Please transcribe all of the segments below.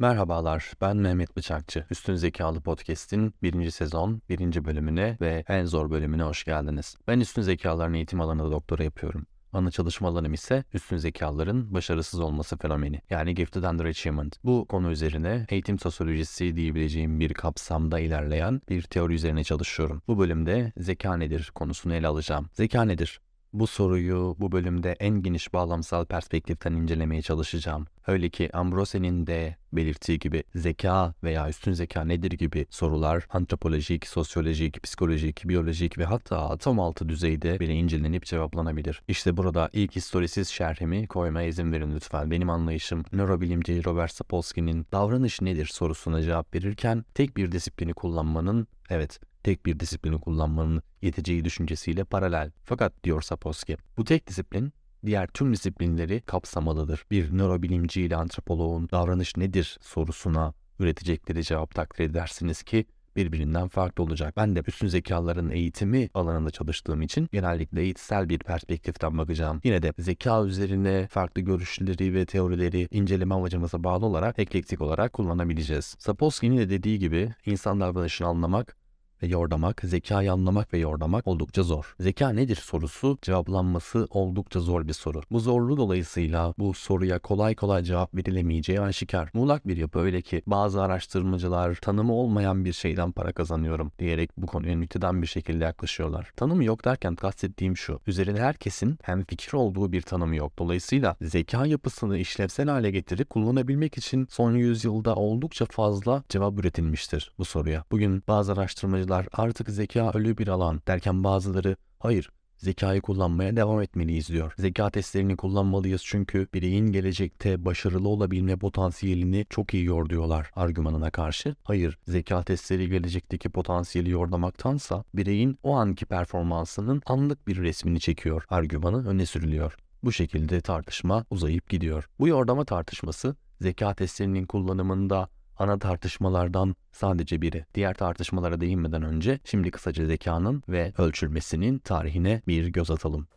Merhabalar, ben Mehmet Bıçakçı. Üstün Zekalı Podcast'in birinci sezon, birinci bölümüne ve en zor bölümüne hoş geldiniz. Ben üstün zekaların eğitim alanında doktora yapıyorum. Ana çalışma alanım ise üstün zekaların başarısız olması fenomeni yani Gifted Underachievement. Bu konu üzerine eğitim sosyolojisi diyebileceğim bir kapsamda ilerleyen bir teori üzerine çalışıyorum. Bu bölümde zeka nedir konusunu ele alacağım. Zeka nedir? Bu soruyu bu bölümde en geniş bağlamsal perspektiften incelemeye çalışacağım. Öyle ki Ambrose'nin de belirttiği gibi zeka veya üstün zeka nedir gibi sorular antropolojik, sosyolojik, psikolojik, biyolojik ve hatta atom altı düzeyde bile incelenip cevaplanabilir. İşte burada ilk historisiz şerhimi koymaya izin verin lütfen. Benim anlayışım nörobilimci Robert Sapolsky'nin davranış nedir sorusuna cevap verirken tek bir disiplini kullanmanın evet tek bir disiplini kullanmanın yeteceği düşüncesiyle paralel. Fakat diyor Sapolsky, bu tek disiplin diğer tüm disiplinleri kapsamalıdır. Bir nörobilimci ile antropoloğun davranış nedir sorusuna üretecekleri cevap takdir edersiniz ki birbirinden farklı olacak. Ben de üstün zekaların eğitimi alanında çalıştığım için genellikle eğitsel bir perspektiften bakacağım. Yine de zeka üzerine farklı görüşleri ve teorileri inceleme amacımıza bağlı olarak eklektik olarak kullanabileceğiz. Sapolsky'nin de dediği gibi insan davranışını anlamak ve yordamak, zekayı anlamak ve yordamak oldukça zor. Zeka nedir sorusu cevaplanması oldukça zor bir soru. Bu zorluğu dolayısıyla bu soruya kolay kolay cevap verilemeyeceği aşikar. Muğlak bir yapı öyle ki bazı araştırmacılar tanımı olmayan bir şeyden para kazanıyorum diyerek bu konuya nükteden bir şekilde yaklaşıyorlar. Tanımı yok derken kastettiğim şu. Üzerinde herkesin hem fikir olduğu bir tanımı yok. Dolayısıyla zeka yapısını işlevsel hale getirip kullanabilmek için son yüzyılda oldukça fazla cevap üretilmiştir bu soruya. Bugün bazı araştırmacılar bazılar artık zeka ölü bir alan derken bazıları hayır zekayı kullanmaya devam etmeliyiz diyor. Zeka testlerini kullanmalıyız çünkü bireyin gelecekte başarılı olabilme potansiyelini çok iyi yor diyorlar argümanına karşı. Hayır, zeka testleri gelecekteki potansiyeli yordamaktansa bireyin o anki performansının anlık bir resmini çekiyor argümanı öne sürülüyor. Bu şekilde tartışma uzayıp gidiyor. Bu yordama tartışması zeka testlerinin kullanımında ana tartışmalardan sadece biri. Diğer tartışmalara değinmeden önce şimdi kısaca zekanın ve ölçülmesinin tarihine bir göz atalım.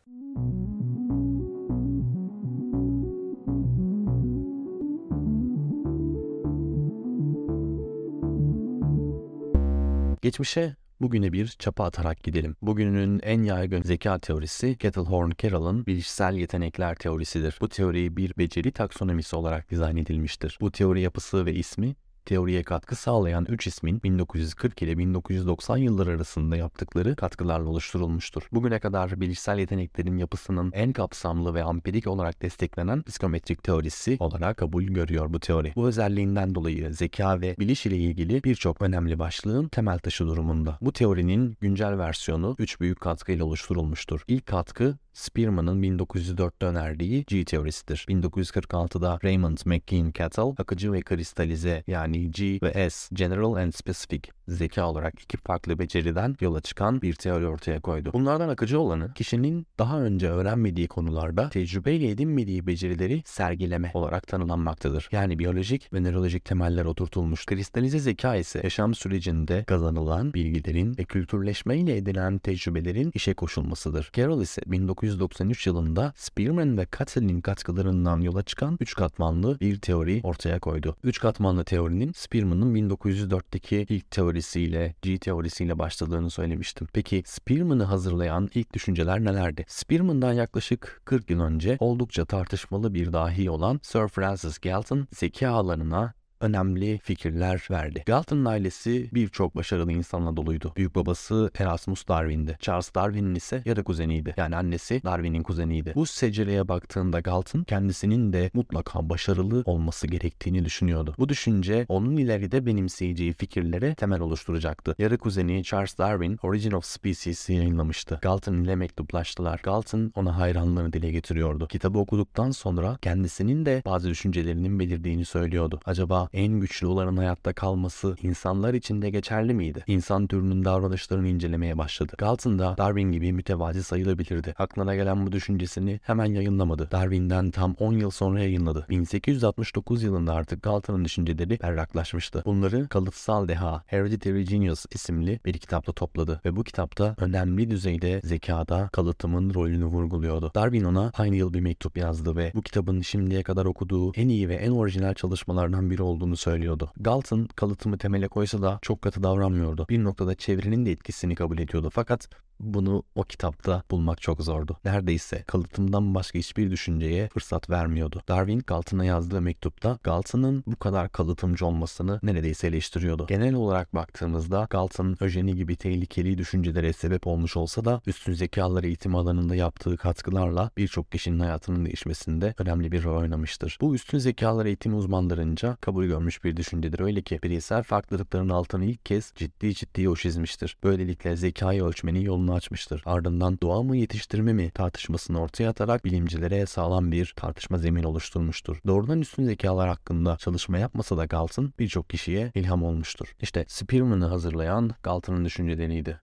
Geçmişe Bugüne bir çapa atarak gidelim. Bugünün en yaygın zeka teorisi Kettlehorn-Carroll'ın bilişsel yetenekler teorisidir. Bu teori bir beceri taksonomisi olarak dizayn edilmiştir. Bu teori yapısı ve ismi teoriye katkı sağlayan 3 ismin 1940 ile 1990 yılları arasında yaptıkları katkılarla oluşturulmuştur. Bugüne kadar bilişsel yeteneklerin yapısının en kapsamlı ve ampirik olarak desteklenen psikometrik teorisi olarak kabul görüyor bu teori. Bu özelliğinden dolayı zeka ve biliş ile ilgili birçok önemli başlığın temel taşı durumunda. Bu teorinin güncel versiyonu 3 büyük katkıyla oluşturulmuştur. İlk katkı Spearman'ın 1904'te önerdiği G teorisidir. 1946'da Raymond McKean Kettle akıcı ve kristalize yani G ve S General and Specific zeka olarak iki farklı beceriden yola çıkan bir teori ortaya koydu. Bunlardan akıcı olanı kişinin daha önce öğrenmediği konularda tecrübeyle edinmediği becerileri sergileme olarak tanımlanmaktadır. Yani biyolojik ve nörolojik temeller oturtulmuş. Kristalize zeka ise yaşam sürecinde kazanılan bilgilerin ve kültürleşmeyle edilen tecrübelerin işe koşulmasıdır. Carroll ise 1993 yılında Spearman ve Cattell'in katkılarından yola çıkan üç katmanlı bir teori ortaya koydu. Üç katmanlı teorinin Spearman'ın 1904'teki ilk teorisi teorisiyle, G teorisiyle başladığını söylemiştim. Peki Spearman'ı hazırlayan ilk düşünceler nelerdi? Spearman'dan yaklaşık 40 yıl önce oldukça tartışmalı bir dahi olan Sir Francis Galton zeka alanına önemli fikirler verdi. Galton'un ailesi birçok başarılı insanla doluydu. Büyük babası Erasmus Darwin'di. Charles Darwin'in ise yarı kuzeniydi. Yani annesi Darwin'in kuzeniydi. Bu secereye baktığında Galton kendisinin de mutlaka başarılı olması gerektiğini düşünüyordu. Bu düşünce onun ileride benimseyeceği fikirlere temel oluşturacaktı. Yarı kuzeni Charles Darwin Origin of Species'i yayınlamıştı. Galton ile mektuplaştılar. Galton ona hayranlığını dile getiriyordu. Kitabı okuduktan sonra kendisinin de bazı düşüncelerinin belirdiğini söylüyordu. Acaba en güçlü olanın hayatta kalması insanlar için de geçerli miydi? İnsan türünün davranışlarını incelemeye başladı. Galton da Darwin gibi mütevazi sayılabilirdi. Aklına gelen bu düşüncesini hemen yayınlamadı. Darwin'den tam 10 yıl sonra yayınladı. 1869 yılında artık Galton'ın düşünceleri berraklaşmıştı. Bunları Kalıtsal Deha, Hereditary Genius isimli bir kitapta topladı ve bu kitapta önemli düzeyde zekada kalıtımın rolünü vurguluyordu. Darwin ona aynı yıl bir mektup yazdı ve bu kitabın şimdiye kadar okuduğu en iyi ve en orijinal çalışmalardan biri oldu olduğunu söylüyordu. Galton kalıtımı temele koysa da çok katı davranmıyordu. Bir noktada çevrenin de etkisini kabul ediyordu fakat bunu o kitapta bulmak çok zordu. Neredeyse kalıtımdan başka hiçbir düşünceye fırsat vermiyordu. Darwin Galton'a yazdığı mektupta Galton'ın bu kadar kalıtımcı olmasını neredeyse eleştiriyordu. Genel olarak baktığımızda Galton, öjeni gibi tehlikeli düşüncelere sebep olmuş olsa da üstün zekalar eğitim alanında yaptığı katkılarla birçok kişinin hayatının değişmesinde önemli bir rol oynamıştır. Bu üstün zekalar eğitim uzmanlarınca kabul görmüş bir düşüncedir. Öyle ki bireysel farklılıkların altını ilk kez ciddi ciddi o çizmiştir. Böylelikle zekayı ölçmenin yolunu yolunu açmıştır. Ardından doğa mı yetiştirme mi tartışmasını ortaya atarak bilimcilere sağlam bir tartışma zemin oluşturmuştur. Doğrudan üstün zekalar hakkında çalışma yapmasa da Galton birçok kişiye ilham olmuştur. İşte Spearman'ı hazırlayan Galton'ın düşünceleriydi.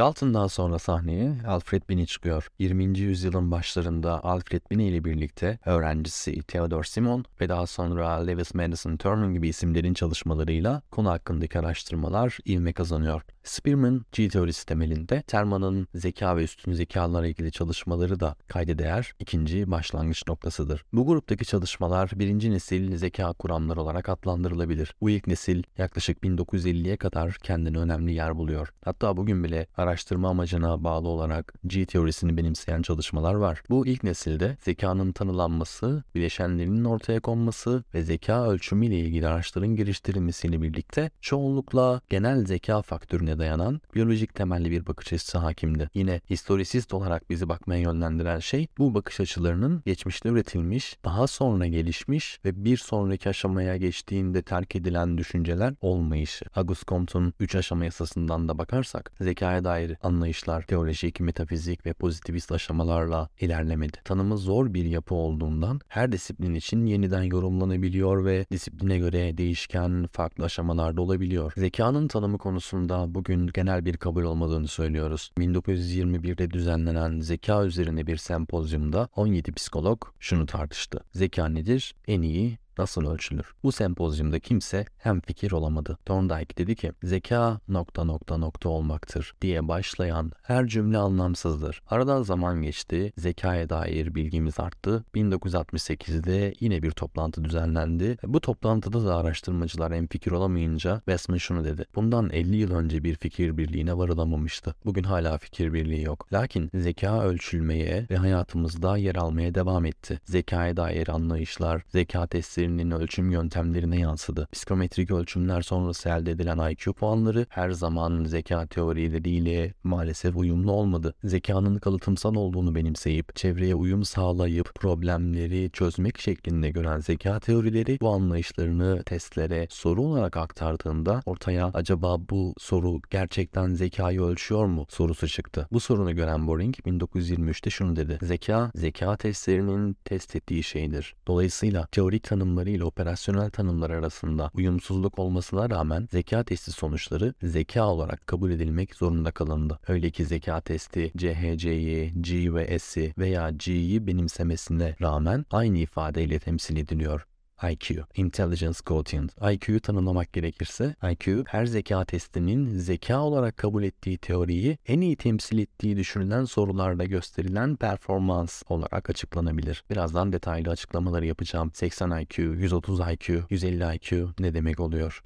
Galton'dan sonra sahneye Alfred Binney çıkıyor. 20. yüzyılın başlarında Alfred Binney ile birlikte öğrencisi Theodore Simon ve daha sonra Lewis Madison Turner gibi isimlerin çalışmalarıyla konu hakkındaki araştırmalar ivme kazanıyor. Spearman G teorisi temelinde Terman'ın zeka ve üstün zekalarla ilgili çalışmaları da kayda değer ikinci başlangıç noktasıdır. Bu gruptaki çalışmalar birinci nesil zeka kuramları olarak adlandırılabilir. Bu ilk nesil yaklaşık 1950'ye kadar kendine önemli yer buluyor. Hatta bugün bile araştırma amacına bağlı olarak G teorisini benimseyen çalışmalar var. Bu ilk nesilde zekanın tanılanması, bileşenlerinin ortaya konması ve zeka ölçümü ile ilgili araçların geliştirilmesiyle birlikte çoğunlukla genel zeka faktörüne dayanan biyolojik temelli bir bakış açısı hakimdi. Yine historisist olarak bizi bakmaya yönlendiren şey bu bakış açılarının geçmişte üretilmiş, daha sonra gelişmiş ve bir sonraki aşamaya geçtiğinde terk edilen düşünceler olmayışı. Auguste Comte'un 3 aşama yasasından da bakarsak zekaya dair anlayışlar teolojik, metafizik ve pozitivist aşamalarla ilerlemedi. Tanımı zor bir yapı olduğundan her disiplin için yeniden yorumlanabiliyor ve disipline göre değişken farklı aşamalarda olabiliyor. Zekanın tanımı konusunda bugün genel bir kabul olmadığını söylüyoruz. 1921'de düzenlenen zeka üzerine bir sempozyumda 17 psikolog şunu tartıştı. Zeka nedir? En iyi nasıl ölçülür? Bu sempozyumda kimse hem fikir olamadı. Thorndike dedi ki zeka nokta nokta nokta olmaktır diye başlayan her cümle anlamsızdır. Aradan zaman geçti, zekaya dair bilgimiz arttı. 1968'de yine bir toplantı düzenlendi. Bu toplantıda da araştırmacılar en fikir olamayınca Westman şunu dedi. Bundan 50 yıl önce bir fikir birliğine varılamamıştı. Bugün hala fikir birliği yok. Lakin zeka ölçülmeye ve hayatımızda yer almaya devam etti. Zekaya dair anlayışlar, zeka testleri değerlerinin ölçüm yöntemlerine yansıdı. Psikometrik ölçümler sonrası elde edilen IQ puanları her zaman zeka teorileriyle maalesef uyumlu olmadı. Zekanın kalıtımsal olduğunu benimseyip çevreye uyum sağlayıp problemleri çözmek şeklinde gören zeka teorileri bu anlayışlarını testlere soru olarak aktardığında ortaya acaba bu soru gerçekten zekayı ölçüyor mu sorusu çıktı. Bu sorunu gören Boring 1923'te şunu dedi. Zeka, zeka testlerinin test ettiği şeydir. Dolayısıyla teorik tanımları tanımları ile operasyonel tanımlar arasında uyumsuzluk olmasına rağmen zeka testi sonuçları zeka olarak kabul edilmek zorunda kalındı. Öyle ki zeka testi CHC'yi, G ve S'i veya G'yi benimsemesine rağmen aynı ifadeyle temsil ediliyor. IQ, Intelligence Quotient. IQ'yu tanımlamak gerekirse, IQ her zeka testinin zeka olarak kabul ettiği teoriyi en iyi temsil ettiği düşünülen sorularda gösterilen performans olarak açıklanabilir. Birazdan detaylı açıklamaları yapacağım. 80 IQ, 130 IQ, 150 IQ ne demek oluyor?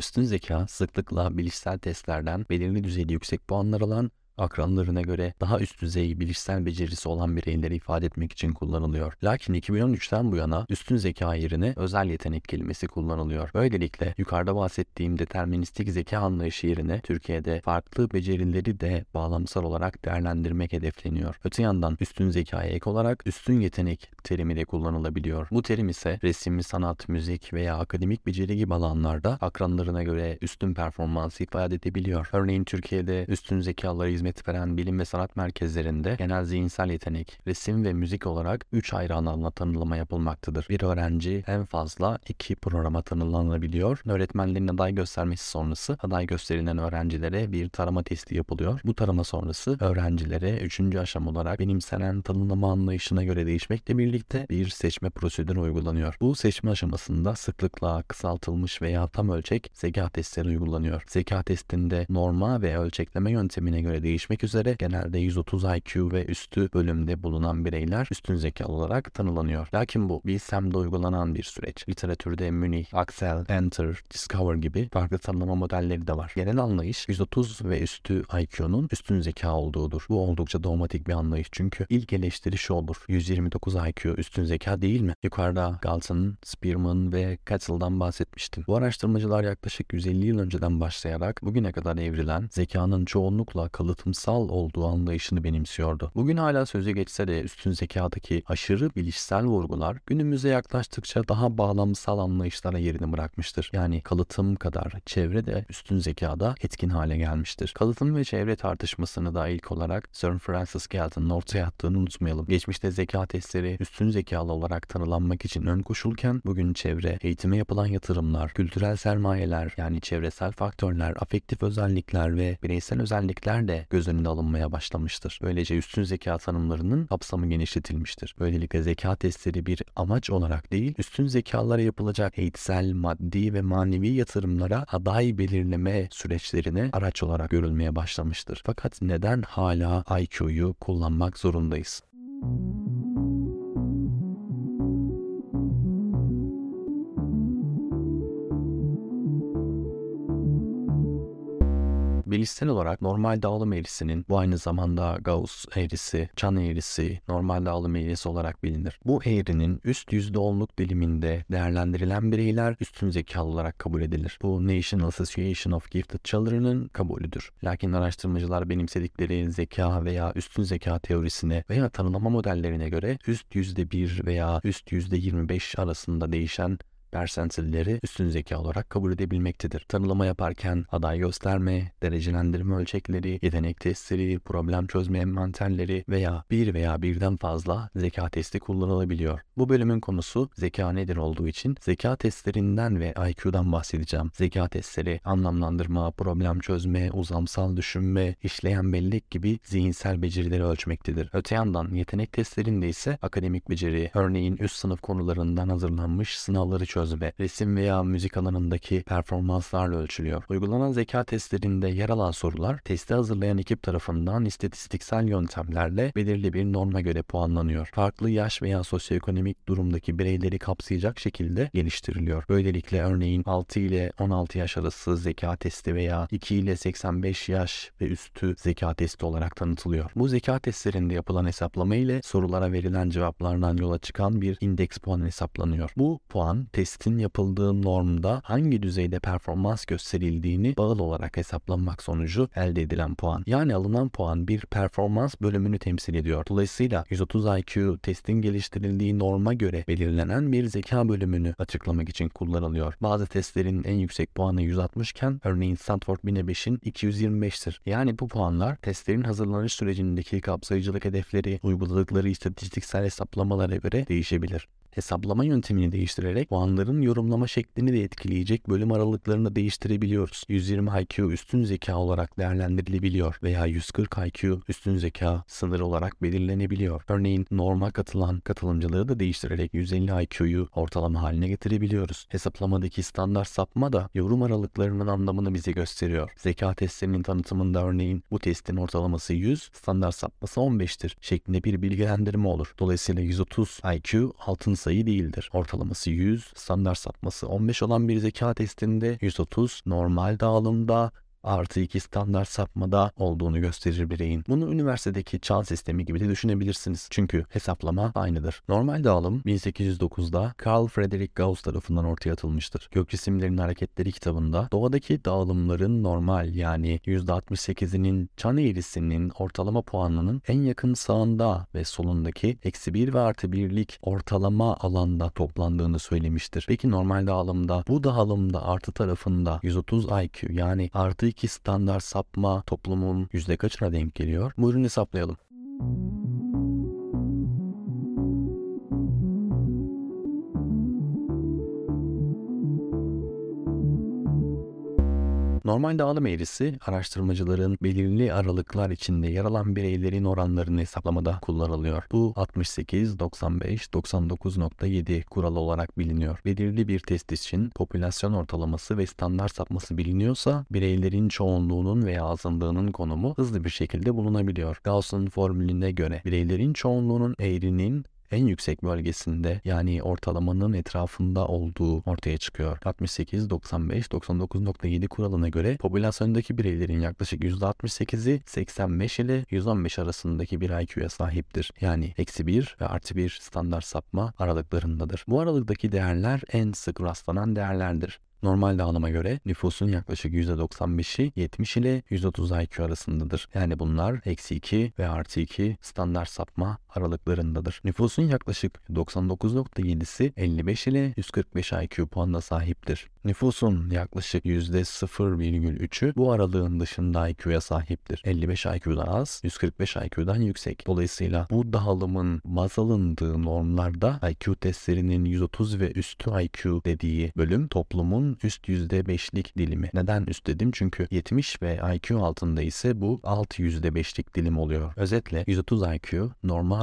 Üstün zeka sıklıkla bilişsel testlerden belirli düzeyde yüksek puanlar alan akranlarına göre daha üst düzey bilişsel becerisi olan bireyleri ifade etmek için kullanılıyor. Lakin 2013'ten bu yana üstün zeka yerine özel yetenek kelimesi kullanılıyor. Böylelikle yukarıda bahsettiğim deterministik zeka anlayışı yerine Türkiye'de farklı becerileri de bağlamsal olarak değerlendirmek hedefleniyor. Öte yandan üstün zekaya ek olarak üstün yetenek terimi de kullanılabiliyor. Bu terim ise resim, sanat, müzik veya akademik beceri gibi alanlarda akranlarına göre üstün performans ifade edebiliyor. Örneğin Türkiye'de üstün zekalara hizmet hizmet veren bilim ve sanat merkezlerinde genel zihinsel yetenek, resim ve müzik olarak 3 ayrı alanla tanımlama yapılmaktadır. Bir öğrenci en fazla 2 programa tanımlanabiliyor. Öğretmenlerin aday göstermesi sonrası aday gösterilen öğrencilere bir tarama testi yapılıyor. Bu tarama sonrası öğrencilere 3. aşam olarak benimsenen tanımlama anlayışına göre değişmekle birlikte bir seçme prosedürü uygulanıyor. Bu seçme aşamasında sıklıkla kısaltılmış veya tam ölçek zeka testleri uygulanıyor. Zeka testinde norma ve ölçekleme yöntemine göre değişmek üzere genelde 130 IQ ve üstü bölümde bulunan bireyler üstün zekalı olarak tanılanıyor. Lakin bu Bilsem'de uygulanan bir süreç. Literatürde Münih, Axel, Enter, Discover gibi farklı tanımlama modelleri de var. Genel anlayış 130 ve üstü IQ'nun üstün zeka olduğudur. Bu oldukça dogmatik bir anlayış çünkü ilk eleştiri şu olur. 129 IQ üstün zeka değil mi? Yukarıda Galton, Spearman ve Kettle'dan bahsetmiştim. Bu araştırmacılar yaklaşık 150 yıl önceden başlayarak bugüne kadar evrilen zekanın çoğunlukla kalıtımsal olduğu anlayışını benimsiyordu. Bugün hala sözü geçse de üstün zekadaki aşırı bilişsel vurgular günümüze yaklaştıkça daha bağlamsal anlayışlara yerini bırakmıştır. Yani kalıtım kadar çevre de üstün zekada etkin hale gelmiştir. Kalıtım ve çevre tartışmasını da ilk olarak Sir Francis Galton'un ortaya attığını unutmayalım. Geçmişte zeka testleri üstün zekalı olarak tanılanmak için ön koşulken bugün çevre, eğitime yapılan yatırımlar, kültürel sermayeler yani çevresel faktörler, afektif özellikler ve bireysel özellikler de göz önünde alınmaya başlamıştır. Böylece üstün zeka tanımlarının kapsamı genişletilmiştir. Böylelikle zeka testleri bir amaç olarak değil, üstün zekalara yapılacak eğitsel, maddi ve manevi yatırımlara aday belirleme süreçlerine araç olarak görülmeye başlamıştır. Fakat neden hala IQ'yu kullanmak zorundayız? Bilişsel olarak normal dağılım eğrisinin bu aynı zamanda Gauss eğrisi, Çan eğrisi, normal dağılım eğrisi olarak bilinir. Bu eğrinin üst %10'luk diliminde değerlendirilen bireyler üstün zekalı olarak kabul edilir. Bu National Association of Gifted Children'ın kabulüdür. Lakin araştırmacılar benimsedikleri zeka veya üstün zeka teorisine veya tanımlama modellerine göre üst %1 veya üst %25 arasında değişen persentilleri üstün zeka olarak kabul edebilmektedir. Tanılama yaparken aday gösterme, derecelendirme ölçekleri, yetenek testleri, problem çözme envanterleri veya bir veya birden fazla zeka testi kullanılabiliyor. Bu bölümün konusu zeka nedir olduğu için zeka testlerinden ve IQ'dan bahsedeceğim. Zeka testleri anlamlandırma, problem çözme, uzamsal düşünme, işleyen bellek gibi zihinsel becerileri ölçmektedir. Öte yandan yetenek testlerinde ise akademik beceri, örneğin üst sınıf konularından hazırlanmış sınavları çözme çözme, resim veya müzik alanındaki performanslarla ölçülüyor. Uygulanan zeka testlerinde yer alan sorular testi hazırlayan ekip tarafından istatistiksel yöntemlerle belirli bir norma göre puanlanıyor. Farklı yaş veya sosyoekonomik durumdaki bireyleri kapsayacak şekilde geliştiriliyor. Böylelikle örneğin 6 ile 16 yaş arası zeka testi veya 2 ile 85 yaş ve üstü zeka testi olarak tanıtılıyor. Bu zeka testlerinde yapılan hesaplama ile sorulara verilen cevaplardan yola çıkan bir indeks puan hesaplanıyor. Bu puan test testin yapıldığı normda hangi düzeyde performans gösterildiğini bağlı olarak hesaplanmak sonucu elde edilen puan. Yani alınan puan bir performans bölümünü temsil ediyor. Dolayısıyla 130 IQ testin geliştirildiği norma göre belirlenen bir zeka bölümünü açıklamak için kullanılıyor. Bazı testlerin en yüksek puanı 160 iken örneğin Stanford 1005'in 225'tir. Yani bu puanlar testlerin hazırlanış sürecindeki kapsayıcılık hedefleri, uyguladıkları istatistiksel hesaplamalara göre değişebilir hesaplama yöntemini değiştirerek puanların yorumlama şeklini de etkileyecek bölüm aralıklarını değiştirebiliyoruz. 120 IQ üstün zeka olarak değerlendirilebiliyor veya 140 IQ üstün zeka sınırı olarak belirlenebiliyor. Örneğin norma katılan katılımcılığı da değiştirerek 150 IQ'yu ortalama haline getirebiliyoruz. Hesaplamadaki standart sapma da yorum aralıklarının anlamını bize gösteriyor. Zeka testlerinin tanıtımında örneğin bu testin ortalaması 100, standart sapması 15'tir şeklinde bir bilgilendirme olur. Dolayısıyla 130 IQ altın sayı değildir. Ortalaması 100, standart sapması 15 olan bir zeka testinde 130 normal dağılımda artı 2 standart sapmada olduğunu gösterir bireyin. Bunu üniversitedeki çağ sistemi gibi de düşünebilirsiniz. Çünkü hesaplama aynıdır. Normal dağılım 1809'da Carl Friedrich Gauss tarafından ortaya atılmıştır. Gök cisimlerin hareketleri kitabında doğadaki dağılımların normal yani %68'inin çan eğrisinin ortalama puanının en yakın sağında ve solundaki eksi 1 ve artı 1'lik ortalama alanda toplandığını söylemiştir. Peki normal dağılımda bu dağılımda artı tarafında 130 IQ yani artı iki standart sapma toplumun yüzde kaçına denk geliyor? Buyurun hesaplayalım. Normal dağılım eğrisi araştırmacıların belirli aralıklar içinde yer alan bireylerin oranlarını hesaplamada kullanılıyor. Bu 68, 95, 99.7 kuralı olarak biliniyor. Belirli bir test için popülasyon ortalaması ve standart sapması biliniyorsa bireylerin çoğunluğunun veya azınlığının konumu hızlı bir şekilde bulunabiliyor. Gauss'un formülüne göre bireylerin çoğunluğunun eğrinin en yüksek bölgesinde yani ortalamanın etrafında olduğu ortaya çıkıyor. 68, 95, 99.7 kuralına göre popülasyondaki bireylerin yaklaşık %68'i 85 ile 115 arasındaki bir IQ'ya sahiptir. Yani eksi 1 ve artı 1 standart sapma aralıklarındadır. Bu aralıktaki değerler en sık rastlanan değerlerdir. Normal dağılıma göre nüfusun yaklaşık %95'i 70 ile 130 IQ arasındadır. Yani bunlar eksi 2 ve artı 2 standart sapma aralıklarındadır. Nüfusun yaklaşık 99.7'si 55 ile 145 IQ puanına sahiptir. Nüfusun yaklaşık %0,3'ü bu aralığın dışında IQ'ya sahiptir. 55 IQ'dan az, 145 IQ'dan yüksek. Dolayısıyla bu dağılımın baz alındığı normlarda IQ testlerinin 130 ve üstü IQ dediği bölüm toplumun üst %5'lik dilimi. Neden üst dedim? Çünkü 70 ve IQ altında ise bu alt %5'lik dilim oluyor. Özetle 130 IQ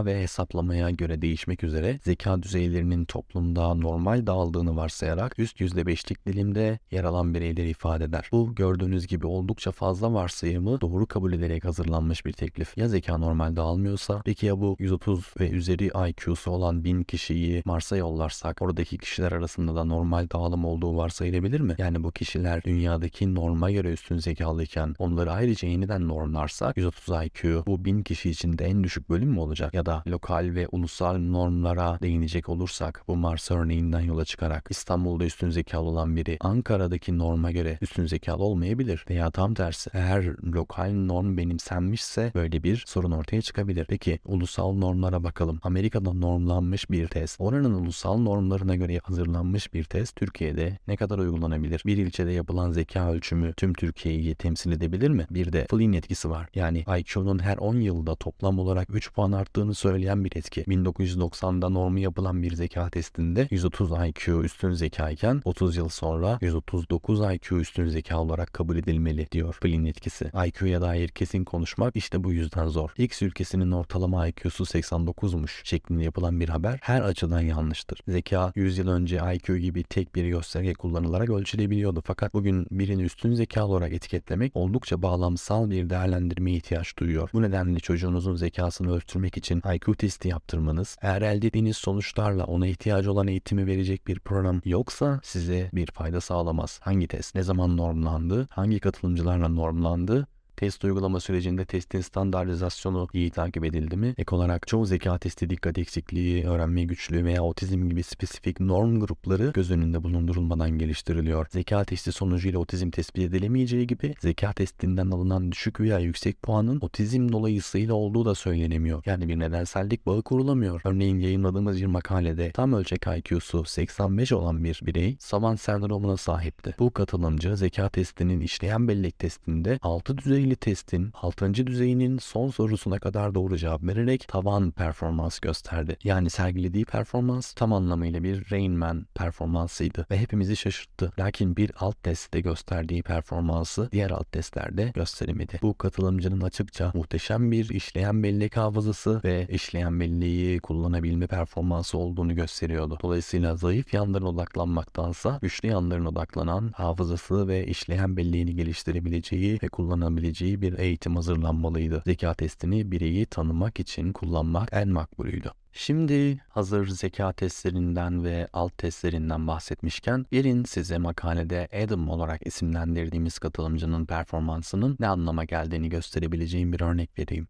ve hesaplamaya göre değişmek üzere zeka düzeylerinin toplumda normal dağıldığını varsayarak üst %5'lik dilimde yer alan bireyleri ifade eder. Bu gördüğünüz gibi oldukça fazla varsayımı doğru kabul ederek hazırlanmış bir teklif. Ya zeka normal dağılmıyorsa peki ya bu 130 ve üzeri IQ'su olan 1000 kişiyi Mars'a yollarsak oradaki kişiler arasında da normal dağılım olduğu varsayılabilir mi? Yani bu kişiler dünyadaki norma göre üstün zekalıyken onları ayrıca yeniden normlarsak 130 IQ bu 1000 kişi için de en düşük bölüm mü olacak? Ya lokal ve ulusal normlara değinecek olursak bu Mars örneğinden yola çıkarak İstanbul'da üstün zekalı olan biri Ankara'daki norma göre üstün zekalı olmayabilir veya tam tersi eğer lokal norm benimsenmişse böyle bir sorun ortaya çıkabilir. Peki ulusal normlara bakalım. Amerika'da normlanmış bir test, oranın ulusal normlarına göre hazırlanmış bir test Türkiye'de ne kadar uygulanabilir? Bir ilçede yapılan zeka ölçümü tüm Türkiye'yi temsil edebilir mi? Bir de Flynn etkisi var. Yani IQ'nun her 10 yılda toplam olarak 3 puan arttığını söyleyen bir etki. 1990'da normu yapılan bir zeka testinde 130 IQ üstün zekayken 30 yıl sonra 139 IQ üstün zeka olarak kabul edilmeli diyor Flynn etkisi. IQ'ya dair kesin konuşmak işte bu yüzden zor. X ülkesinin ortalama IQ'su 89'muş şeklinde yapılan bir haber her açıdan yanlıştır. Zeka 100 yıl önce IQ gibi tek bir gösterge kullanılarak ölçülebiliyordu. Fakat bugün birini üstün zeka olarak etiketlemek oldukça bağlamsal bir değerlendirmeye ihtiyaç duyuyor. Bu nedenle çocuğunuzun zekasını ölçtürmek için IQ testi yaptırmanız, eğer elde ettiğiniz sonuçlarla ona ihtiyacı olan eğitimi verecek bir program yoksa size bir fayda sağlamaz. Hangi test, ne zaman normlandı, hangi katılımcılarla normlandı Test uygulama sürecinde testin standartizasyonu iyi takip edildi mi? Ek olarak çoğu zeka testi dikkat eksikliği, öğrenme güçlüğü veya otizm gibi spesifik norm grupları göz önünde bulundurulmadan geliştiriliyor. Zeka testi sonucuyla otizm tespit edilemeyeceği gibi zeka testinden alınan düşük veya yüksek puanın otizm dolayısıyla olduğu da söylenemiyor. Yani bir nedensellik bağı kurulamıyor. Örneğin yayınladığımız bir makalede tam ölçek IQ'su 85 olan bir birey Savant sendromuna sahipti. Bu katılımcı zeka testinin işleyen bellek testinde 6 düzey ilgili testin 6. düzeyinin son sorusuna kadar doğru cevap vererek tavan performans gösterdi. Yani sergilediği performans tam anlamıyla bir Rain Man performansıydı ve hepimizi şaşırttı. Lakin bir alt testte gösterdiği performansı diğer alt testlerde gösteremedi. Bu katılımcının açıkça muhteşem bir işleyen bellek hafızası ve işleyen belleği kullanabilme performansı olduğunu gösteriyordu. Dolayısıyla zayıf yanlarına odaklanmaktansa güçlü yanlarına odaklanan hafızası ve işleyen belleğini geliştirebileceği ve kullanabileceği olabileceği bir eğitim hazırlanmalıydı. Zeka testini bireyi tanımak için kullanmak en makbulüydü. Şimdi hazır zeka testlerinden ve alt testlerinden bahsetmişken Erin size makalede Adam olarak isimlendirdiğimiz katılımcının performansının ne anlama geldiğini gösterebileceğim bir örnek vereyim.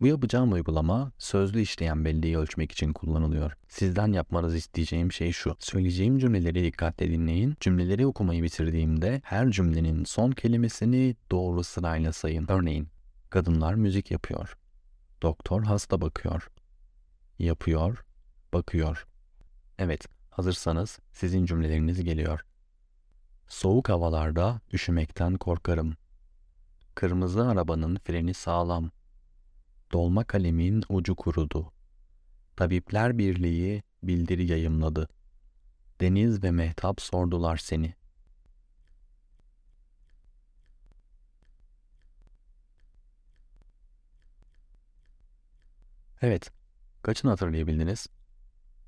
Bu yapacağım uygulama sözlü işleyen belleği ölçmek için kullanılıyor. Sizden yapmanızı isteyeceğim şey şu. Söyleyeceğim cümleleri dikkatle dinleyin. Cümleleri okumayı bitirdiğimde her cümlenin son kelimesini doğru sırayla sayın. Örneğin, kadınlar müzik yapıyor. Doktor hasta bakıyor. Yapıyor, bakıyor. Evet, hazırsanız sizin cümleleriniz geliyor. Soğuk havalarda üşümekten korkarım. Kırmızı arabanın freni sağlam. Dolma kalemin ucu kurudu. Tabipler Birliği bildiri yayımladı. Deniz ve Mehtap sordular seni. Evet, kaçını hatırlayabildiniz?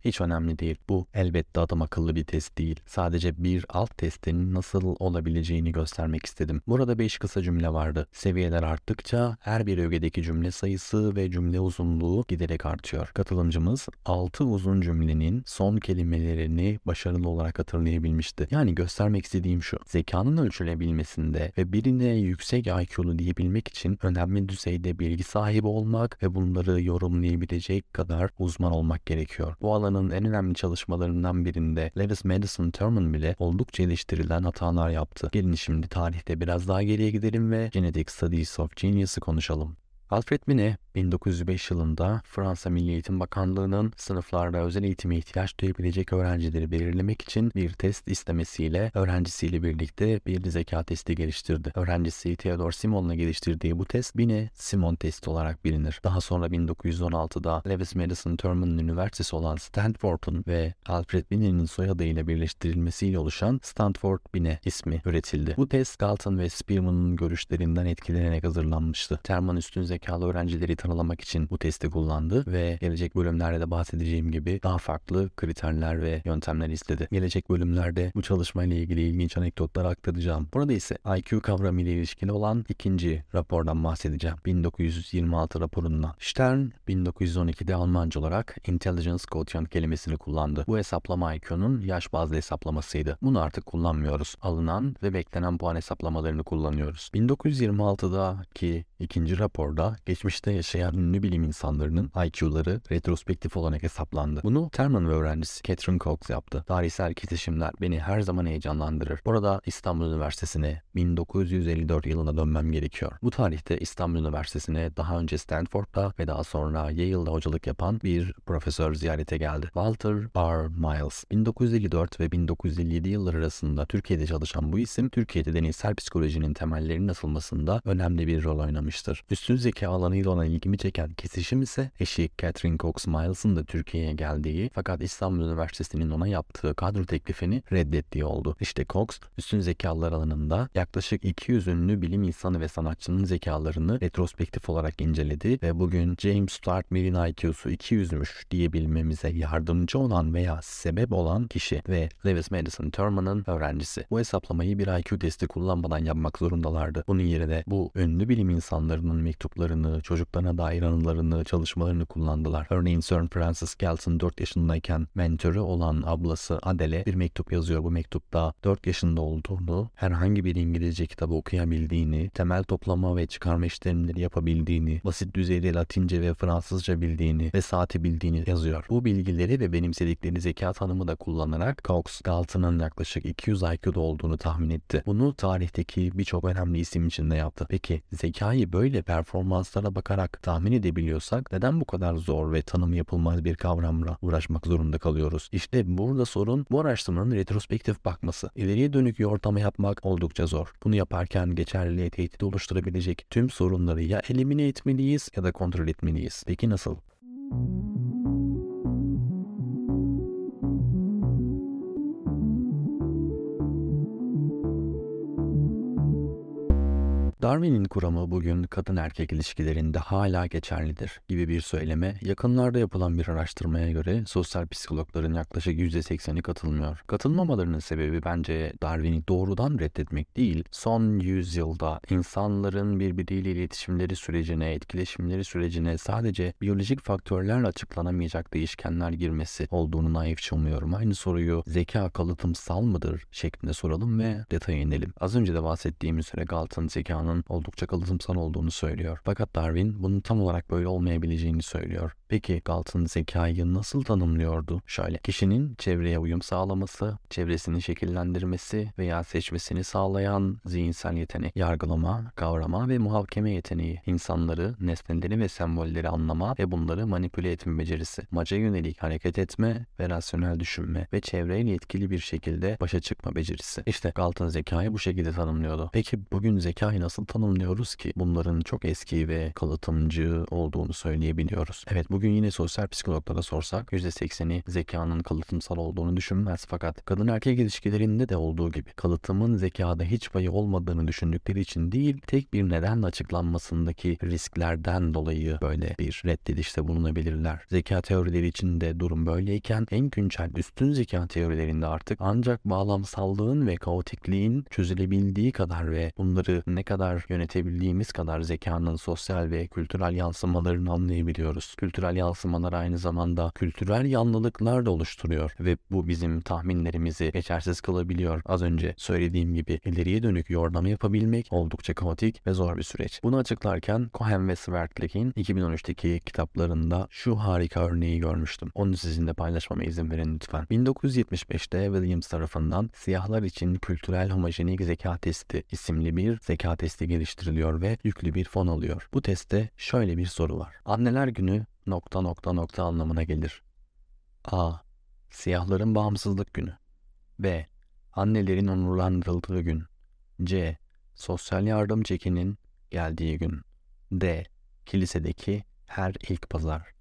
Hiç önemli değil. Bu elbette adam akıllı bir test değil. Sadece bir alt testinin nasıl olabileceğini göstermek istedim. Burada 5 kısa cümle vardı. Seviyeler arttıkça her bir ögedeki cümle sayısı ve cümle uzunluğu giderek artıyor. Katılımcımız 6 uzun cümlenin son kelimelerini başarılı olarak hatırlayabilmişti. Yani göstermek istediğim şu. Zekanın ölçülebilmesinde ve birine yüksek IQ'lu diyebilmek için önemli düzeyde bilgi sahibi olmak ve bunları yorumlayabilecek kadar uzman olmak gerekiyor. Bu alan alanın en önemli çalışmalarından birinde Lewis Madison Thurman bile oldukça eleştirilen hatalar yaptı. Gelin şimdi tarihte biraz daha geriye gidelim ve Genetic Studies of Genius'ı konuşalım. Alfred Binet 1905 yılında Fransa Milli Eğitim Bakanlığı'nın sınıflarda özel eğitime ihtiyaç duyabilecek öğrencileri belirlemek için bir test istemesiyle öğrencisiyle birlikte bir zeka testi geliştirdi. Öğrencisi Theodore Simon'la geliştirdiği bu test Binet-Simon testi olarak bilinir. Daha sonra 1916'da Lewis Madison Thurman Üniversitesi olan Stanford'un ve Alfred Binet'in soyadıyla birleştirilmesiyle oluşan Stanford Binet ismi üretildi. Bu test Galton ve Spearman'ın görüşlerinden etkilenerek hazırlanmıştı. Terman üstün zekalı öğrencileri tanılamak için bu testi kullandı ve gelecek bölümlerde de bahsedeceğim gibi daha farklı kriterler ve yöntemler istedi. Gelecek bölümlerde bu çalışmayla ilgili ilginç anekdotlar aktaracağım. Burada ise IQ kavramı ile ilişkili olan ikinci rapordan bahsedeceğim. 1926 raporundan. Stern 1912'de Almanca olarak Intelligence Quotient kelimesini kullandı. Bu hesaplama IQ'nun yaş bazlı hesaplamasıydı. Bunu artık kullanmıyoruz. Alınan ve beklenen puan hesaplamalarını kullanıyoruz. 1926'daki ikinci raporda geçmişte yaşayan ünlü bilim insanlarının IQ'ları retrospektif olarak hesaplandı. Bunu Terman ve öğrencisi Catherine Cox yaptı. Tarihsel kesişimler beni her zaman heyecanlandırır. Burada İstanbul Üniversitesi'ne 1954 yılına dönmem gerekiyor. Bu tarihte İstanbul Üniversitesi'ne daha önce Stanford'da ve daha sonra Yale'da hocalık yapan bir profesör ziyarete geldi. Walter R. Miles. 1954 ve 1957 yılları arasında Türkiye'de çalışan bu isim, Türkiye'de deneysel psikolojinin temellerinin atılmasında önemli bir rol oynamıştır. Üstün zeka alanıyla olan ilgimi çeken kesişim ise eşi Catherine Cox Miles'ın da Türkiye'ye geldiği fakat İstanbul Üniversitesi'nin ona yaptığı kadro teklifini reddettiği oldu. İşte Cox üstün zekalar alanında yaklaşık 200 ünlü bilim insanı ve sanatçının zekalarını retrospektif olarak inceledi ve bugün James Stuart Mill'in IQ'su 200'müş diyebilmemize yardımcı olan veya sebep olan kişi ve Lewis Madison Thurman'ın öğrencisi. Bu hesaplamayı bir IQ testi kullanmadan yapmak zorundalardı. Bunun yerine bu ünlü bilim insanlarının mektuplarını, çocuklarına dair anılarını, çalışmalarını kullandılar. Örneğin Sir Francis Galton 4 yaşındayken mentörü olan ablası Adele bir mektup yazıyor. Bu mektupta 4 yaşında olduğunu, herhangi bir İngilizce kitabı okuyabildiğini, temel toplama ve çıkarma işlemleri yapabildiğini, basit düzeyde Latince ve Fransızca bildiğini ve saati bildiğini yazıyor. Bu bilgileri ve benimsedikleri zeka tanımı da kullanarak Cox, Galton'ın yaklaşık 200 IQ'da olduğunu tahmin etti. Bunu tarihteki birçok önemli isim için de yaptı. Peki zekayı böyle performanslara bakarak tahmin edebiliyorsak neden bu kadar zor ve tanımı yapılmaz bir kavramla uğraşmak zorunda kalıyoruz? İşte burada sorun bu araştırmanın retrospektif bakması. İleriye dönük bir ortama yapmak oldukça zor. Bunu yaparken geçerliliğe tehdit oluşturabilecek tüm sorunları ya elimine etmeliyiz ya da kontrol etmeliyiz. Peki nasıl? Darwin'in kuramı bugün kadın erkek ilişkilerinde hala geçerlidir gibi bir söyleme yakınlarda yapılan bir araştırmaya göre sosyal psikologların yaklaşık %80'i katılmıyor. Katılmamalarının sebebi bence Darwin'i doğrudan reddetmek değil, son yüzyılda insanların birbiriyle iletişimleri sürecine, etkileşimleri sürecine sadece biyolojik faktörlerle açıklanamayacak değişkenler girmesi olduğunu naifçe umuyorum. Aynı soruyu zeka kalıtımsal mıdır şeklinde soralım ve detaya inelim. Az önce de bahsettiğim üzere Galton zekanın oldukça kalıtımsal olduğunu söylüyor. Fakat Darwin bunun tam olarak böyle olmayabileceğini söylüyor. Peki Galton zekayı nasıl tanımlıyordu? Şöyle, kişinin çevreye uyum sağlaması, çevresini şekillendirmesi veya seçmesini sağlayan zihinsel yetenek, yargılama, kavrama ve muhakeme yeteneği, insanları, nesneleri ve sembolleri anlama ve bunları manipüle etme becerisi, maca yönelik hareket etme ve rasyonel düşünme ve çevreyle etkili bir şekilde başa çıkma becerisi. İşte Galton zekayı bu şekilde tanımlıyordu. Peki bugün zekayı nasıl tanımlıyoruz ki? Bunların çok eski ve kalıtımcı olduğunu söyleyebiliyoruz. Evet bugün yine sosyal psikologlara sorsak %80'i zekanın kalıtımsal olduğunu düşünmez fakat kadın erkek ilişkilerinde de olduğu gibi kalıtımın zekada hiç payı olmadığını düşündükleri için değil tek bir nedenle açıklanmasındaki risklerden dolayı böyle bir reddedişte bulunabilirler. Zeka teorileri içinde durum böyleyken en güncel üstün zeka teorilerinde artık ancak bağlamsallığın ve kaotikliğin çözülebildiği kadar ve bunları ne kadar yönetebildiğimiz kadar zekanın sosyal ve kültürel yansımalarını anlayabiliyoruz. Kültürel yansımalar aynı zamanda kültürel yanlılıklar da oluşturuyor ve bu bizim tahminlerimizi geçersiz kılabiliyor. Az önce söylediğim gibi ileriye dönük yorumlama yapabilmek oldukça kaotik ve zor bir süreç. Bunu açıklarken Cohen ve Swartlake'in 2013'teki kitaplarında şu harika örneği görmüştüm. Onu sizinle paylaşmama izin verin lütfen. 1975'te Williams tarafından siyahlar için kültürel homojenik zeka testi isimli bir zeka testi geliştiriliyor ve yüklü bir fon alıyor. Bu testte şöyle bir soru var. Anneler günü nokta nokta nokta anlamına gelir. A. Siyahların bağımsızlık günü. B. Annelerin onurlandırıldığı gün. C. Sosyal yardım çekinin geldiği gün. D. Kilisedeki her ilk pazar.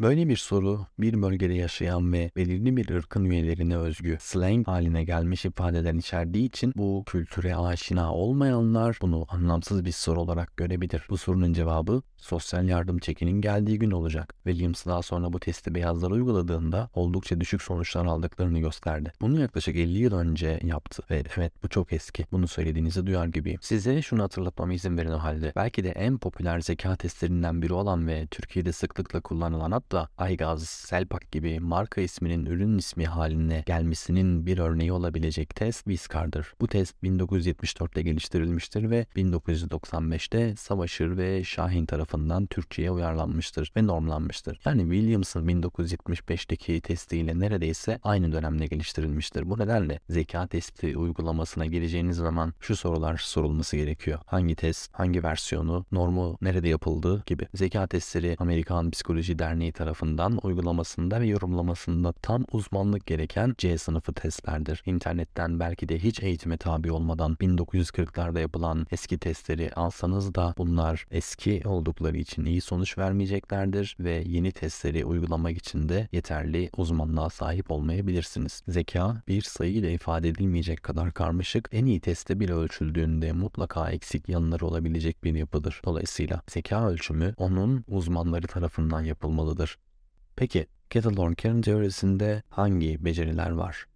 Böyle bir soru bir bölgede yaşayan ve belirli bir ırkın üyelerine özgü slang haline gelmiş ifadeler içerdiği için bu kültüre aşina olmayanlar bunu anlamsız bir soru olarak görebilir. Bu sorunun cevabı sosyal yardım çekinin geldiği gün olacak. Williams daha sonra bu testi beyazlara uyguladığında oldukça düşük sonuçlar aldıklarını gösterdi. Bunu yaklaşık 50 yıl önce yaptı ve evet bu çok eski. Bunu söylediğinizi duyar gibiyim. Size şunu hatırlatmama izin verin o halde. Belki de en popüler zeka testlerinden biri olan ve Türkiye'de sıklıkla kullanılan hatta Aygaz, Selpak gibi marka isminin ürün ismi haline gelmesinin bir örneği olabilecek test Viscar'dır. Bu test 1974'te geliştirilmiştir ve 1995'te Savaşır ve Şahin tarafından Türkçe'ye uyarlanmıştır ve normlanmıştır. Yani Williams'ın 1975'teki testiyle neredeyse aynı dönemde geliştirilmiştir. Bu nedenle zeka testi uygulamasına geleceğiniz zaman şu sorular sorulması gerekiyor. Hangi test, hangi versiyonu, normu nerede yapıldı gibi. Zeka testleri Amerikan Psikoloji Derneği tarafından uygulamasında ve yorumlamasında tam uzmanlık gereken C sınıfı testlerdir. İnternetten belki de hiç eğitime tabi olmadan 1940'larda yapılan eski testleri alsanız da bunlar eski oldukları için iyi sonuç vermeyeceklerdir ve yeni testleri uygulamak için de yeterli uzmanlığa sahip olmayabilirsiniz. Zeka bir sayı ile ifade edilmeyecek kadar karmaşık, en iyi testte bile ölçüldüğünde mutlaka eksik yanları olabilecek bir yapıdır. Dolayısıyla zeka ölçümü onun uzmanları tarafından yapılmalıdır. Peki Kettle-Dorn teorisinde hangi beceriler var?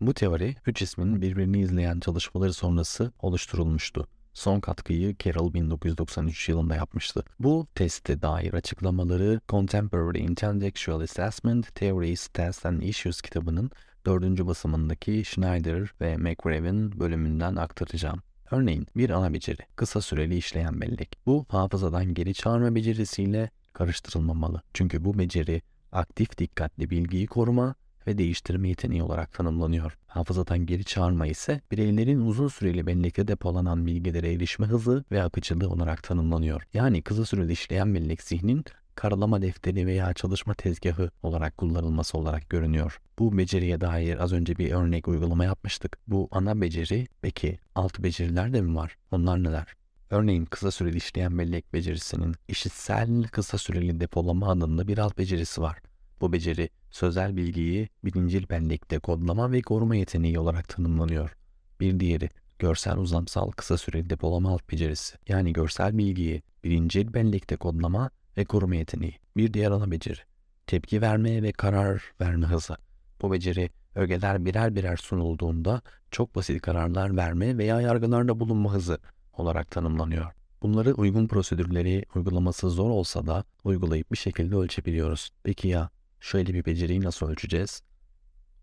Bu teori üç ismin birbirini izleyen çalışmaları sonrası oluşturulmuştu. Son katkıyı Carroll 1993 yılında yapmıştı. Bu teste dair açıklamaları Contemporary Intellectual Assessment Theories, Tests and Issues kitabının dördüncü basımındaki Schneider ve McRaven bölümünden aktaracağım. Örneğin bir ana beceri, kısa süreli işleyen bellek. Bu hafızadan geri çağırma becerisiyle karıştırılmamalı. Çünkü bu beceri aktif dikkatli bilgiyi koruma ve değiştirme yeteneği olarak tanımlanıyor. Hafızadan geri çağırma ise bireylerin uzun süreli bellekte depolanan bilgilere erişme hızı ve akıcılığı olarak tanımlanıyor. Yani kısa süreli işleyen bellek zihnin karalama defteri veya çalışma tezgahı olarak kullanılması olarak görünüyor. Bu beceriye dair az önce bir örnek uygulama yapmıştık. Bu ana beceri peki alt beceriler de mi var? Onlar neler? Örneğin kısa süreli işleyen bellek becerisinin işitsel kısa süreli depolama adında bir alt becerisi var. Bu beceri sözel bilgiyi bilincil bellekte kodlama ve koruma yeteneği olarak tanımlanıyor. Bir diğeri görsel uzamsal kısa süreli depolama alt becerisi. Yani görsel bilgiyi bilincil bellekte kodlama ve koruma yeteneği. Bir diğer ana beceri. Tepki verme ve karar verme hızı. Bu beceri ögeler birer birer sunulduğunda çok basit kararlar verme veya yargılarda bulunma hızı olarak tanımlanıyor. Bunları uygun prosedürleri uygulaması zor olsa da uygulayıp bir şekilde ölçebiliyoruz. Peki ya şöyle bir beceriyi nasıl ölçeceğiz?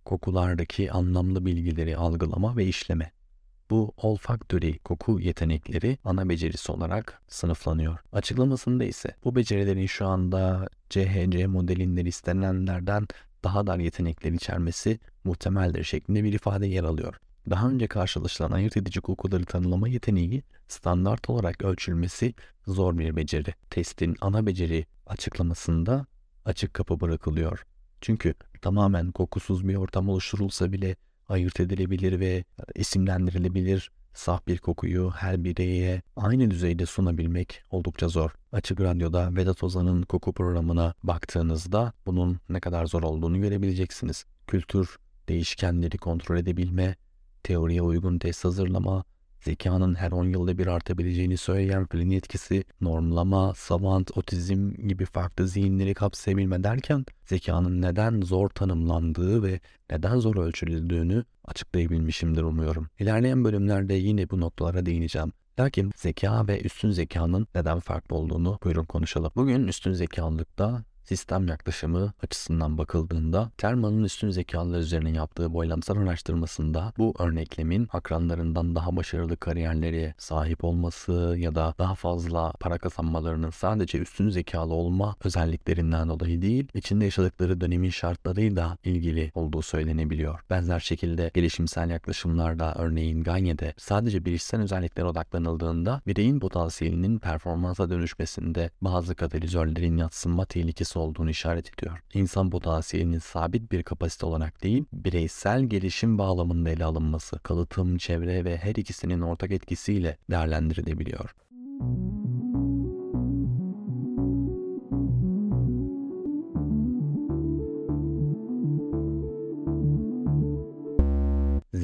kokulardaki anlamlı bilgileri algılama ve işleme. Bu olfaktörü koku yetenekleri ana becerisi olarak sınıflanıyor. Açıklamasında ise bu becerilerin şu anda CHC modelinde istenenlerden daha dar yetenekler içermesi muhtemeldir şeklinde bir ifade yer alıyor. Daha önce karşılaşılan ayırt edici kokuları tanımlama yeteneği standart olarak ölçülmesi zor bir beceri. Testin ana beceri açıklamasında açık kapı bırakılıyor. Çünkü tamamen kokusuz bir ortam oluşturulsa bile ayırt edilebilir ve isimlendirilebilir saf bir kokuyu her bireye aynı düzeyde sunabilmek oldukça zor. Açık Radyo'da Vedat Ozan'ın koku programına baktığınızda bunun ne kadar zor olduğunu görebileceksiniz. Kültür, değişkenleri kontrol edebilme, teoriye uygun test hazırlama, zekanın her 10 yılda bir artabileceğini söyleyen Flynn etkisi, normlama, savant, otizm gibi farklı zihinleri kapsayabilme derken zekanın neden zor tanımlandığı ve neden zor ölçüldüğünü açıklayabilmişimdir umuyorum. İlerleyen bölümlerde yine bu noktalara değineceğim. Lakin zeka ve üstün zekanın neden farklı olduğunu buyurun konuşalım. Bugün üstün zekalılıkta sistem yaklaşımı açısından bakıldığında Terman'ın üstün zekalar üzerine yaptığı boylamsal araştırmasında bu örneklemin akranlarından daha başarılı kariyerlere sahip olması ya da daha fazla para kazanmalarının sadece üstün zekalı olma özelliklerinden dolayı değil, içinde yaşadıkları dönemin şartlarıyla ilgili olduğu söylenebiliyor. Benzer şekilde gelişimsel yaklaşımlarda örneğin Gagne'de sadece bilişsel özelliklere odaklanıldığında bireyin potansiyelinin performansa dönüşmesinde bazı katalizörlerin yatsınma tehlikesi olduğunu işaret ediyor. İnsan potansiyelinin sabit bir kapasite olarak değil, bireysel gelişim bağlamında ele alınması, kalıtım, çevre ve her ikisinin ortak etkisiyle değerlendirilebiliyor.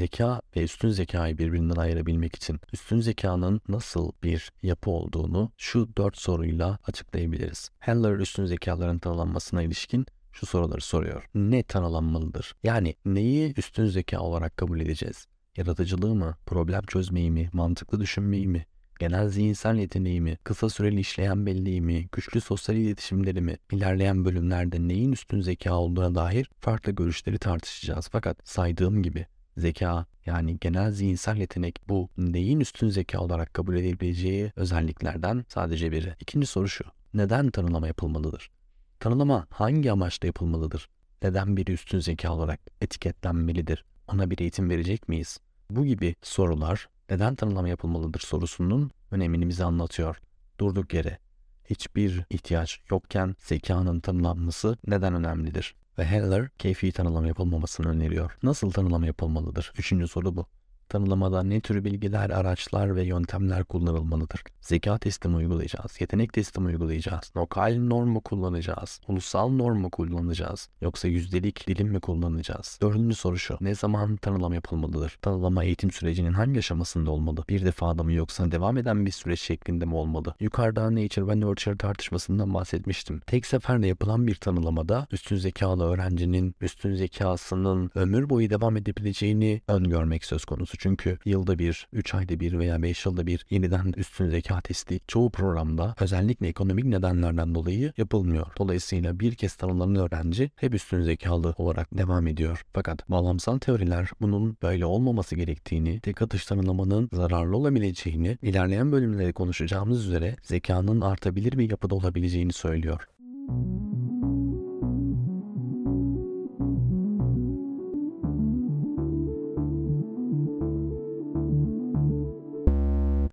Zeka ve üstün zekayı birbirinden ayırabilmek için üstün zekanın nasıl bir yapı olduğunu şu dört soruyla açıklayabiliriz. Heller üstün zekaların tanımlanmasına ilişkin şu soruları soruyor. Ne tanımlanmalıdır? Yani neyi üstün zeka olarak kabul edeceğiz? Yaratıcılığı mı, problem çözmeyi mi, mantıklı düşünmeyi mi, genel zihinsel yeteneği mi, kısa süreli işleyen belleği mi, güçlü sosyal iletişimleri mi, ilerleyen bölümlerde neyin üstün zeka olduğuna dair farklı görüşleri tartışacağız. Fakat saydığım gibi zeka yani genel zihinsel yetenek bu neyin üstün zeka olarak kabul edilebileceği özelliklerden sadece biri. İkinci soru şu. Neden tanımlama yapılmalıdır? Tanımlama hangi amaçla yapılmalıdır? Neden biri üstün zeka olarak etiketlenmelidir? Ona bir eğitim verecek miyiz? Bu gibi sorular neden tanımlama yapılmalıdır sorusunun önemini bize anlatıyor. Durduk yere hiçbir ihtiyaç yokken zekanın tanımlanması neden önemlidir? Ve Heller keyfi tanımlama yapılmamasını öneriyor. Nasıl tanımlama yapılmalıdır? Üçüncü soru bu. Tanımlamada ne tür bilgiler, araçlar ve yöntemler kullanılmalıdır? Zeka testi mi uygulayacağız? Yetenek testi mi uygulayacağız? Lokal norm mu kullanacağız? Ulusal norm mu kullanacağız? Yoksa yüzdelik dilim mi kullanacağız? Dördüncü soru şu. Ne zaman tanımlama yapılmalıdır? Tanımlama eğitim sürecinin hangi aşamasında olmalı? Bir defada mı yoksa devam eden bir süreç şeklinde mi olmalı? Yukarıda Nature ve Nurture tartışmasından bahsetmiştim. Tek seferde yapılan bir tanımlamada üstün zekalı öğrencinin üstün zekasının ömür boyu devam edebileceğini öngörmek söz konusu. Çünkü yılda bir, 3 ayda bir veya 5 yılda bir yeniden üstün zeka testi çoğu programda özellikle ekonomik nedenlerden dolayı yapılmıyor. Dolayısıyla bir kez tanımlanan öğrenci hep üstün zekalı olarak devam ediyor. Fakat bağlamsal teoriler bunun böyle olmaması gerektiğini, tek atış tanımlamanın zararlı olabileceğini, ilerleyen bölümlerde konuşacağımız üzere zekanın artabilir bir yapıda olabileceğini söylüyor.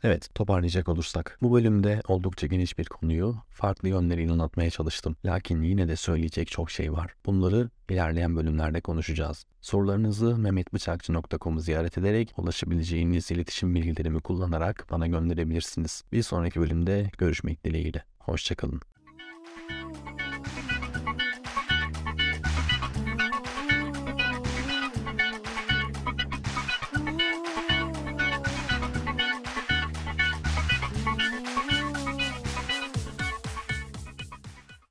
Evet, toparlayacak olursak. Bu bölümde oldukça geniş bir konuyu farklı yönleriyle anlatmaya çalıştım. Lakin yine de söyleyecek çok şey var. Bunları ilerleyen bölümlerde konuşacağız. Sorularınızı mehmetbıçakçı.com'u ziyaret ederek ulaşabileceğiniz iletişim bilgilerimi kullanarak bana gönderebilirsiniz. Bir sonraki bölümde görüşmek dileğiyle. Hoşçakalın.